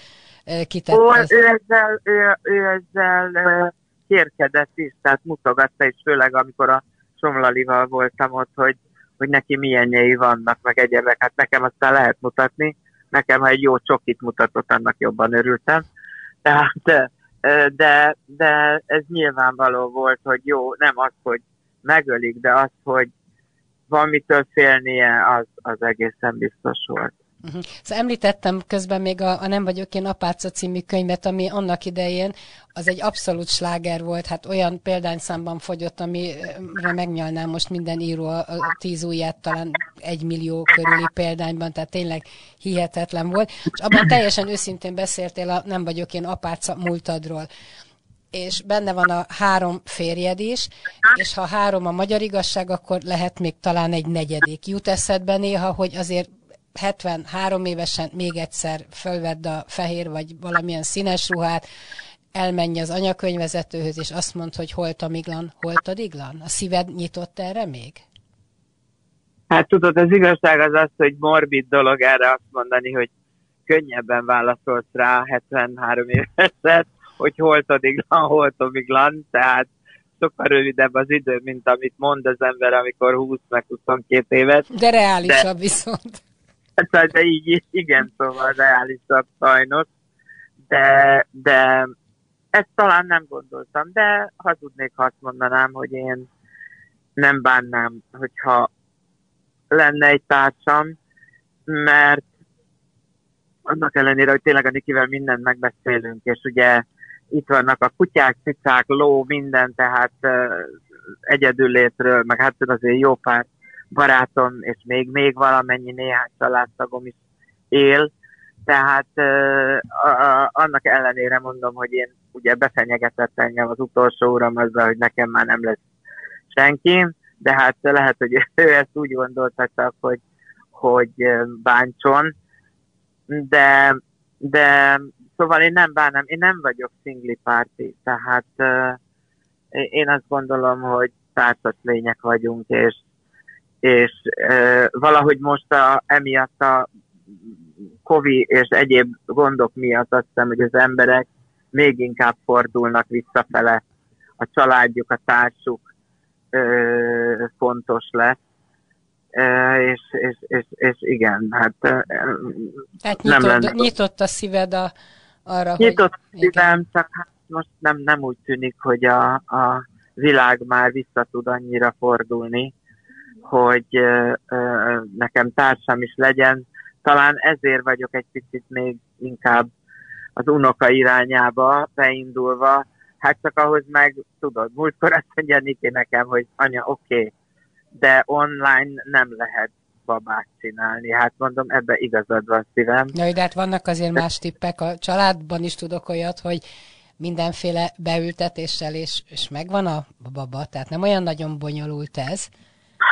uh, kitett. Ó, ez... ő ezzel, ő, ő ezzel kérkedett is, tehát mutogatta, és főleg amikor a Somlalival voltam ott, hogy hogy neki milyenjei vannak, meg egyebek. Hát nekem aztán lehet mutatni. Nekem, ha egy jó csokit mutatott, annak jobban örültem. Tehát, de, de ez nyilvánvaló volt, hogy jó, nem az, hogy megölik, de az, hogy van mitől félnie, az, az egészen biztos volt. Uh-huh. Szóval említettem közben még a, a Nem vagyok én apáca című könyvet, ami annak idején az egy abszolút sláger volt, hát olyan példányszámban fogyott, amire megnyalnám most minden író a, a tíz ujját, talán egy millió körüli példányban, tehát tényleg hihetetlen volt. És abban teljesen őszintén beszéltél a Nem vagyok én apáca múltadról és benne van a három férjed is, és ha három a magyar igazság, akkor lehet még talán egy negyedik. Jut eszedbe néha, hogy azért 73 évesen még egyszer fölvedd a fehér vagy valamilyen színes ruhát, elmenj az anyakönyvezetőhöz, és azt mond, hogy holt a miglan, holt a diglan? A szíved nyitott erre még? Hát tudod, az igazság az az, hogy morbid dolog erre azt mondani, hogy könnyebben válaszolsz rá 73 éveset, hogy holt a diglan, holt a miglan, tehát sokkal rövidebb az idő, mint amit mond az ember, amikor 20 meg 22 évet. De reálisabb de, viszont. Hát, de így, igen, szóval reálisabb sajnos, de, de ezt talán nem gondoltam, de hazudnék, ha azt mondanám, hogy én nem bánnám, hogyha lenne egy társam, mert annak ellenére, hogy tényleg a Nikivel mindent megbeszélünk, és ugye itt vannak a kutyák, cicák, ló, minden, tehát uh, egyedül létről, meg hát azért jó pár barátom, és még, még valamennyi néhány családtagom is él, tehát uh, a, annak ellenére mondom, hogy én ugye befenyegetett engem az utolsó uram azzal, hogy nekem már nem lesz senki, de hát lehet, hogy ő ezt úgy gondolta csak, hogy, hogy bántson, de, de szóval én nem bánom, én nem vagyok szingli párti, tehát én azt gondolom, hogy társas lények vagyunk, és és e, valahogy most a, emiatt a Covid és egyéb gondok miatt azt hiszem, hogy az emberek még inkább fordulnak visszafele. A családjuk, a társuk e, fontos lesz. E, és, és, és, és igen, hát Tehát nem nyitott, lenne. nyitott a szíved a, arra, nyitott hogy... Nyitott szívem, csak hát most nem, nem úgy tűnik, hogy a, a világ már vissza tud annyira fordulni, hogy nekem társam is legyen. Talán ezért vagyok egy picit még inkább az unoka irányába beindulva, hát csak ahhoz meg, tudod, múltkor azt mondja Niki nekem, hogy anya, oké, okay, de online nem lehet babát csinálni. Hát mondom, ebbe igazad van szívem. Ja, de hát vannak azért más tippek. A családban is tudok olyat, hogy mindenféle beültetéssel, és, és megvan a baba, tehát nem olyan nagyon bonyolult ez.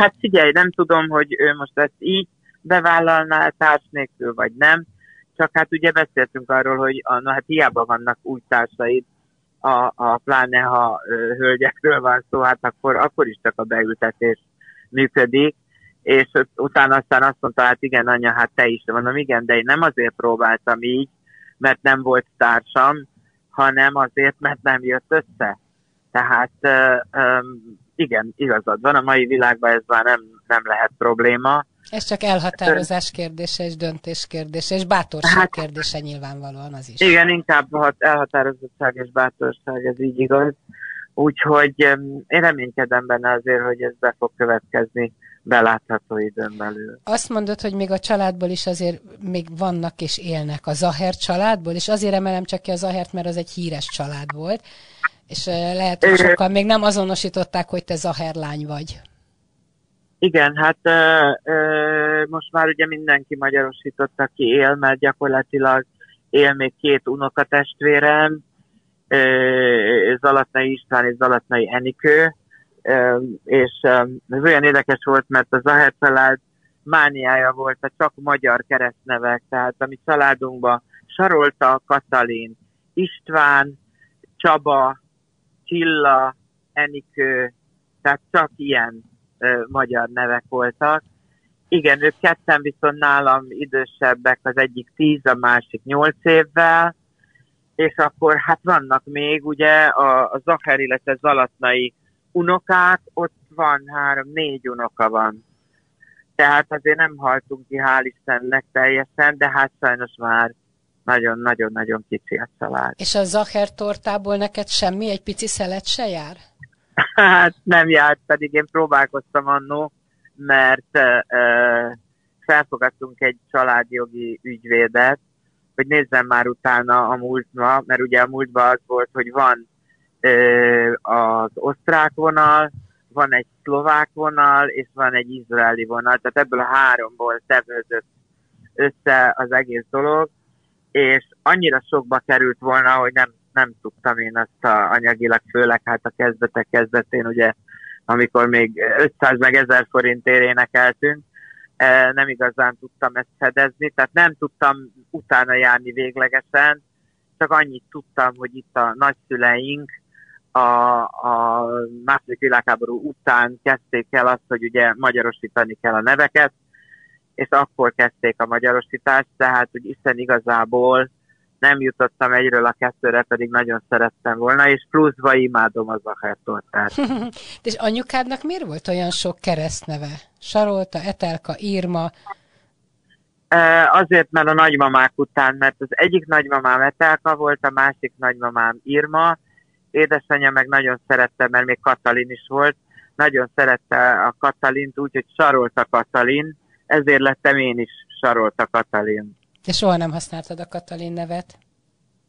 Hát figyelj, nem tudom, hogy ő most ezt így bevállalná társ nélkül, vagy nem. Csak hát ugye beszéltünk arról, hogy a, na hát hiába vannak új társaid, a, a pláne ha ö, hölgyekről van szó, hát akkor, akkor is csak a beültetés működik, és utána aztán azt mondta, hát igen, anya, hát te is. Mondom, igen, de én nem azért próbáltam így, mert nem volt társam, hanem azért, mert nem jött össze. Tehát igen, igazad van, a mai világban ez már nem, nem lehet probléma. Ez csak elhatározás kérdése és döntés kérdése, és bátorság hát, kérdése nyilvánvalóan az is. Igen, inkább elhatározottság és bátorság, ez így igaz. Úgyhogy én reménykedem benne azért, hogy ez be fog következni belátható időn belül. Azt mondod, hogy még a családból is azért még vannak és élnek a Zaher családból, és azért emelem csak ki a Zahert, mert az egy híres család volt, és lehet, hogy sokan még nem azonosították, hogy te Zaher lány vagy. Igen, hát ö, ö, most már ugye mindenki magyarosította ki él, mert gyakorlatilag él még két unokatestvérem, Zalatnai István és Zalatnai Enikő, és ez olyan érdekes volt, mert az Zaher család mániája volt a csak magyar keresztnevek, tehát a mi családunkban Sarolta, Katalin, István, Csaba, Csilla, Enikő, tehát csak ilyen ö, magyar nevek voltak. Igen, ők ketten viszont nálam idősebbek, az egyik tíz, a másik nyolc évvel, és akkor hát vannak még ugye a, a Zacher, illetve Zalatnai unokák, ott van három, négy unoka van. Tehát azért nem haltunk ki, hál' Istennek teljesen, de hát sajnos már nagyon-nagyon-nagyon kicsi a család. És a Zacher tortából neked semmi, egy pici szelet se jár? Hát nem járt, pedig én próbálkoztam annó, mert uh, felfogadtunk egy családjogi ügyvédet, hogy nézzem már utána a múltba, mert ugye a múltban az volt, hogy van az osztrák vonal, van egy szlovák vonal, és van egy izraeli vonal, tehát ebből a háromból tevőzött össze az egész dolog, és annyira sokba került volna, hogy nem, nem tudtam én azt a anyagilag, főleg hát a kezdetek kezdetén, ugye, amikor még 500 meg 1000 forintért énekeltünk, nem igazán tudtam ezt fedezni, tehát nem tudtam utána járni véglegesen, csak annyit tudtam, hogy itt a nagyszüleink a, a második világháború után kezdték el azt, hogy ugye magyarosítani kell a neveket, és akkor kezdték a magyarosítást, tehát hogy Isten igazából nem jutottam egyről a kettőre, pedig nagyon szerettem volna, és pluszba imádom az ahertortát. *laughs* és anyukádnak miért volt olyan sok keresztneve? Sarolta, Etelka, Irma? azért, mert a nagymamák után, mert az egyik nagymamám Etelka volt, a másik nagymamám Irma, édesanyja meg nagyon szerette, mert még Katalin is volt, nagyon szerette a Katalint, úgyhogy sarolta Katalin, ezért lettem én is sarolta Katalin. De soha nem használtad a Katalin nevet?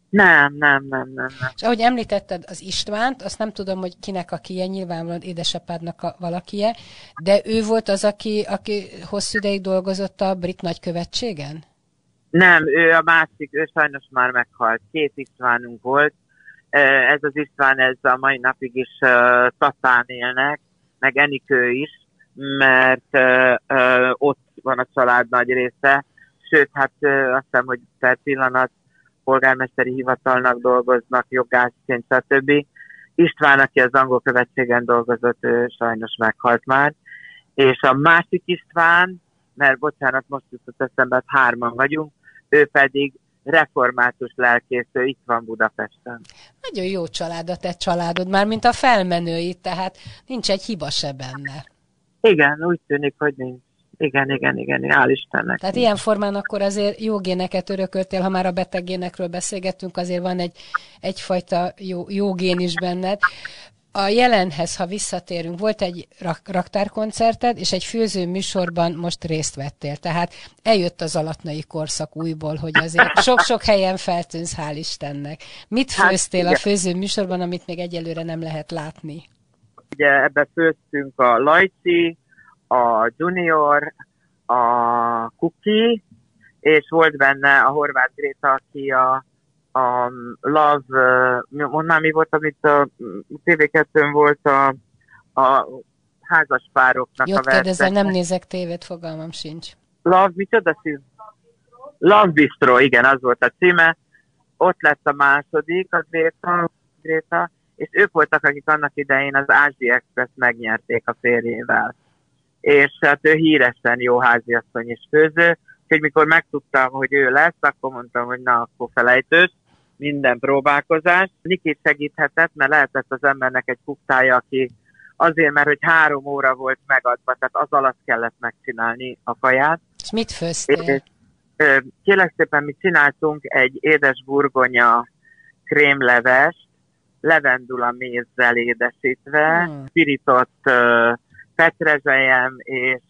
Nem, nem, nem, nem. nem. És ahogy említetted az Istvánt, azt nem tudom, hogy kinek a kie, nyilvánvalóan édesapádnak a valakie, de ő volt az, aki, aki hosszú ideig dolgozott a brit nagykövetségen? Nem, ő a másik, ő sajnos már meghalt. Két Istvánunk volt, ez az István, ez a mai napig is uh, Tatán élnek, meg Enikő is, mert uh, uh, ott van a család nagy része, sőt, hát azt hiszem, hogy per pillanat polgármesteri hivatalnak dolgoznak, jogászként, stb. István, aki az angol követségen dolgozott, ő sajnos meghalt már. És a másik István, mert bocsánat, most jutott eszembe, hát hárman vagyunk, ő pedig református lelkésző itt van Budapesten. Nagyon jó család a te családod, már mint a felmenői, tehát nincs egy hiba se benne. Igen, úgy tűnik, hogy nincs. Igen, igen, igen, hál' Istennek. Tehát ilyen formán akkor azért jó géneket örököltél, ha már a beteg génekről beszélgettünk, azért van egy, egyfajta jó, jó gén is benned. a jelenhez, ha visszatérünk, volt egy rak- raktárkoncerted, és egy főző műsorban most részt vettél. Tehát eljött az alatnai korszak újból, hogy azért sok-sok helyen feltűnsz, hál' Istennek. Mit Hát főztél a igen. főző műsorban, amit még egyelőre nem lehet látni? Ugye ebbe főztünk a Lajci, a Junior, a Kuki, és volt benne a Horváth Gréta, aki a, a Love, mondanám, mi volt, amit a TV2-n volt a, a házaspároknak Jót a kérdezel, verseny. nem nézek tévét, fogalmam sincs. Love, micsoda szív? Love Bistro, igen, az volt a címe. Ott lett a második, a Gréta, Gréta, és ők voltak, akik annak idején az Ázsi Express megnyerték a férjével. És hát ő híresen jó háziasszony és főző, úgyhogy mikor megtudtam, hogy ő lesz, akkor mondtam, hogy na, akkor felejtős, minden próbálkozás. Niki segíthetett, mert lehetett az embernek egy kuktája, aki azért, mert hogy három óra volt megadva, tehát az alatt kellett megcsinálni a kaját, És mit főztél? kérlek szépen, mi csináltunk egy édes burgonya krémlevest, levendula mézzel édesítve, Hmm. pirított petrezselyem és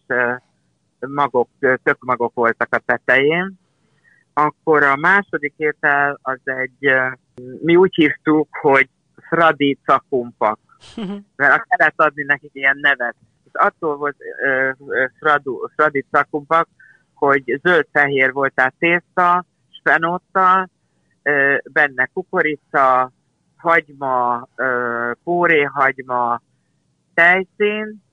magok, ö, tökmagok voltak a tetején. Akkor a második étel az egy, mi úgy hívtuk, hogy Fradi cakumpak *laughs* mert azt kellett adni nekik ilyen nevet. És attól volt ö, ö, fradu, fradi cakumpak, hogy zöld-fehér volt a tészta, spenóttal, benne kukorica, hagyma, ö, kóréhagyma, tejszín,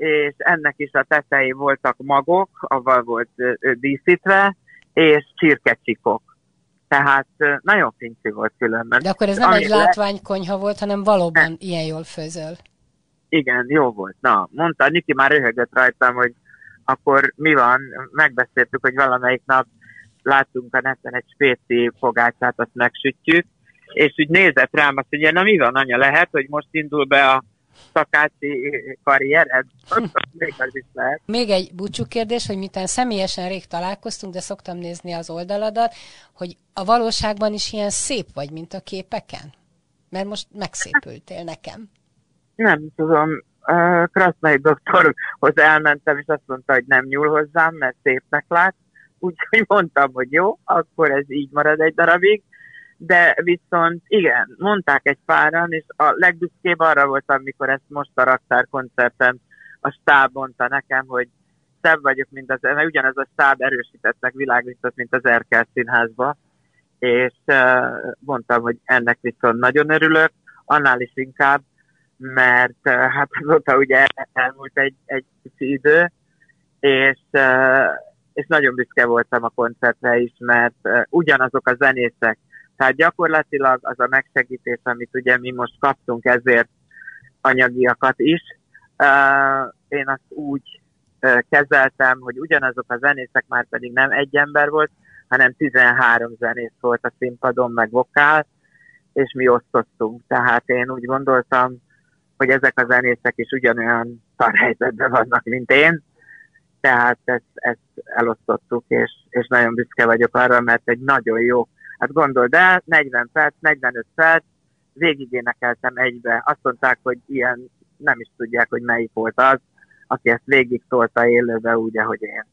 és ennek is a tetején voltak magok, avval volt díszítve, és csirkecsikok. Tehát nagyon fincsi volt különben. De akkor ez nem Ami egy látványkonyha volt, hanem valóban ilyen jól főzöl. Igen, jó volt. Na, mondta, Niki már röhögött rajtam, hogy akkor mi van, megbeszéltük, hogy valamelyik nap láttunk a neten egy spéci fogácsát, azt megsütjük, és úgy nézett rám, azt mondja, na mi van, anya, lehet, hogy most indul be a szakáci karriered? *laughs* Még az is lehet. Még egy búcsú kérdés, hogy miután személyesen rég találkoztunk, de szoktam nézni az oldaladat, hogy a valóságban is ilyen szép vagy, mint a képeken? Mert most megszépültél nekem. Nem tudom, Krasznai doktorhoz elmentem, és azt mondta, hogy nem nyúl hozzám, mert szépnek lát. Úgyhogy mondtam, hogy jó, akkor ez így marad egy darabig. De viszont igen, mondták egy páran, és a legbüszkébb arra voltam, mikor ezt most a raktár koncerten a stáb mondta nekem, hogy szebb vagyok, mint az, mert ugyanaz a stáb erősítettnek világított, mint az Erkel színházba, és mondtam, hogy ennek viszont nagyon örülök, annál is inkább, mert uh, hát azóta ugye elmúlt egy, egy kicsi idő, és, és nagyon büszke voltam a koncertre is, mert ugyanazok a zenészek, tehát gyakorlatilag az a megsegítés, amit ugye mi most kaptunk ezért anyagiakat is, én azt úgy kezeltem, hogy ugyanazok a zenészek már pedig nem egy ember volt, hanem 13 zenész volt a színpadon, meg vokál, és mi osztottunk. Tehát én úgy gondoltam, hogy ezek a zenészek is ugyanolyan szarhelyzetben vannak, mint én, tehát ezt, ezt elosztottuk, és, és nagyon büszke vagyok arra, mert egy nagyon jó, hát gondold el, 40 perc, 45 perc, végig énekeltem egybe. Azt mondták, hogy ilyen nem is tudják, hogy melyik volt az, aki ezt végig tolta élőbe úgy, ahogy én.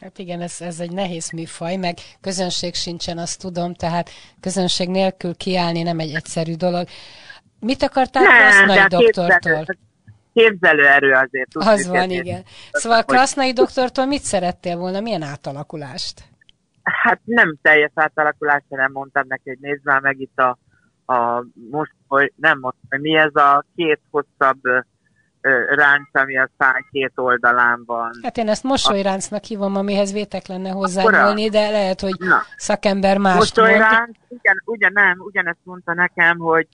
Hát igen, ez, ez egy nehéz műfaj, meg közönség sincsen, azt tudom, tehát közönség nélkül kiállni nem egy egyszerű dolog. Mit akartál Krasznai a doktortól? képzelő, erő azért. Az van, igen. Szóval Krasznai doktortól mit szerettél volna? Milyen átalakulást? Hát nem teljes átalakulás, nem mondtam neki, hogy nézd már meg itt a, a most, hogy nem most, hogy mi ez a két hosszabb ránc, ami a száj két oldalán van. Hát én ezt mosolyráncnak hívom, amihez vétek lenne hozzányúlni, de lehet, hogy Na, szakember mond. mosolyránc, ugyan, ugyan nem, ugyanezt mondta nekem, hogy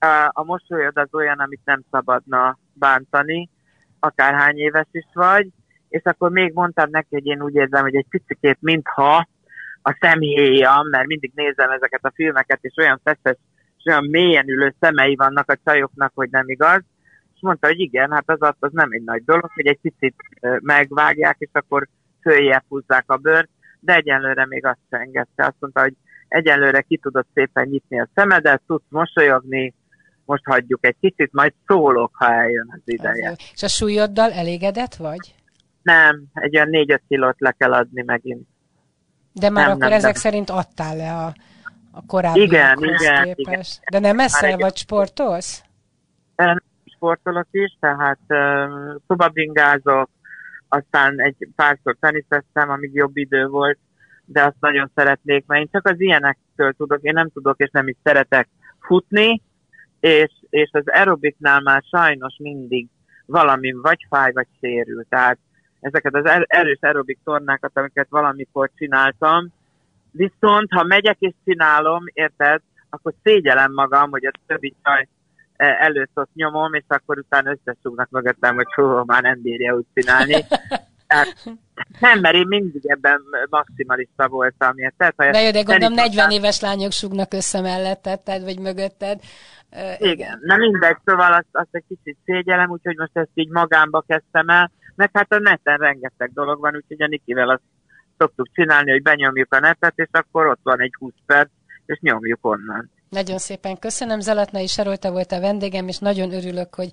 uh, a mosolyod az olyan, amit nem szabadna bántani, akárhány éves is vagy, és akkor még mondtam neki, hogy én úgy érzem, hogy egy picit mintha a szemhéjam, mert mindig nézem ezeket a filmeket, és olyan feszes, és olyan mélyen ülő szemei vannak a csajoknak, hogy nem igaz. És mondta, hogy igen, hát az, az nem egy nagy dolog, hogy egy picit megvágják, és akkor följebb húzzák a bőrt, de egyenlőre még azt se engedte. Azt mondta, hogy egyenlőre ki tudod szépen nyitni a szemedet, tudsz mosolyogni, most hagyjuk egy kicsit, majd szólok, ha eljön az ideje. És a súlyoddal elégedett vagy? Nem, egy olyan 4 kilót le kell adni megint. De már nem, akkor nem, ezek nem. szerint adtál le a, a korábbi igen, igen, képest. Igen. De nem eszel, vagy sportolsz? Sportolok is, tehát uh, szobabingázok, aztán egy párszor teniszeztem, amíg jobb idő volt, de azt nagyon szeretnék, mert én csak az ilyenektől tudok, én nem tudok és nem is szeretek futni, és, és az aerobiknál már sajnos mindig valami vagy fáj, vagy sérül. Tehát ezeket az er-, erős aerobik tornákat, amiket valamikor csináltam, viszont ha megyek és csinálom, érted, akkor szégyelem magam, hogy a többi csaj e, előtt ott nyomom, és akkor utána összesúgnak mögöttem, hogy hú, már nem bírja úgy csinálni. *laughs* Tehát, nem, mert én mindig ebben maximalista voltam. Tehát, ha de jó, de gondolom 40 éves lányok súgnak össze melletted, vagy mögötted. Igen, na mindegy, szóval azt, azt egy kicsit szégyelem, úgyhogy most ezt így magámba kezdtem el, meg hát a neten rengeteg dolog van, úgyhogy a Nikivel azt szoktuk csinálni, hogy benyomjuk a netet, és akkor ott van egy 20 perc, és nyomjuk onnan. Nagyon szépen köszönöm, Zelatnai Sarolta volt a vendégem, és nagyon örülök, hogy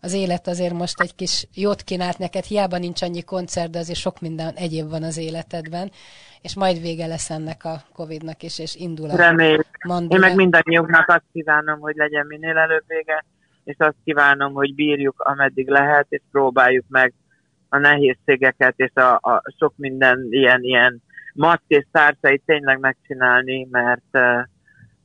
az élet azért most egy kis jót kínált neked, hiába nincs annyi koncert, de azért sok minden egyéb van az életedben, és majd vége lesz ennek a Covid-nak is, és indul a Remély. Én meg mindannyiunknak azt kívánom, hogy legyen minél előbb vége, és azt kívánom, hogy bírjuk, ameddig lehet, és próbáljuk meg a nehézségeket, és a, a sok minden ilyen, ilyen matt és tárcait tényleg megcsinálni, mert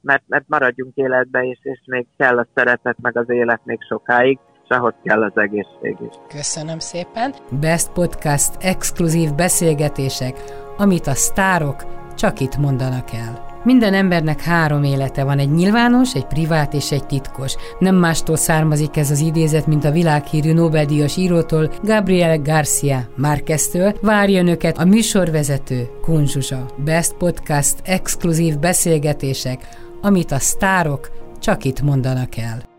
mert, mert maradjunk életbe, és, és még kell a szeretet, meg az élet még sokáig, és ahhoz kell az egészség is. Köszönöm szépen! Best Podcast exkluzív beszélgetések, amit a sztárok csak itt mondanak el. Minden embernek három élete van, egy nyilvános, egy privát és egy titkos. Nem mástól származik ez az idézet, mint a világhírű Nobel-díjas írótól, Gabriel Garcia Márqueztől. Várja önöket a műsorvezető Kunzsuzsa. Best Podcast exkluzív beszélgetések, amit a sztárok csak itt mondanak el.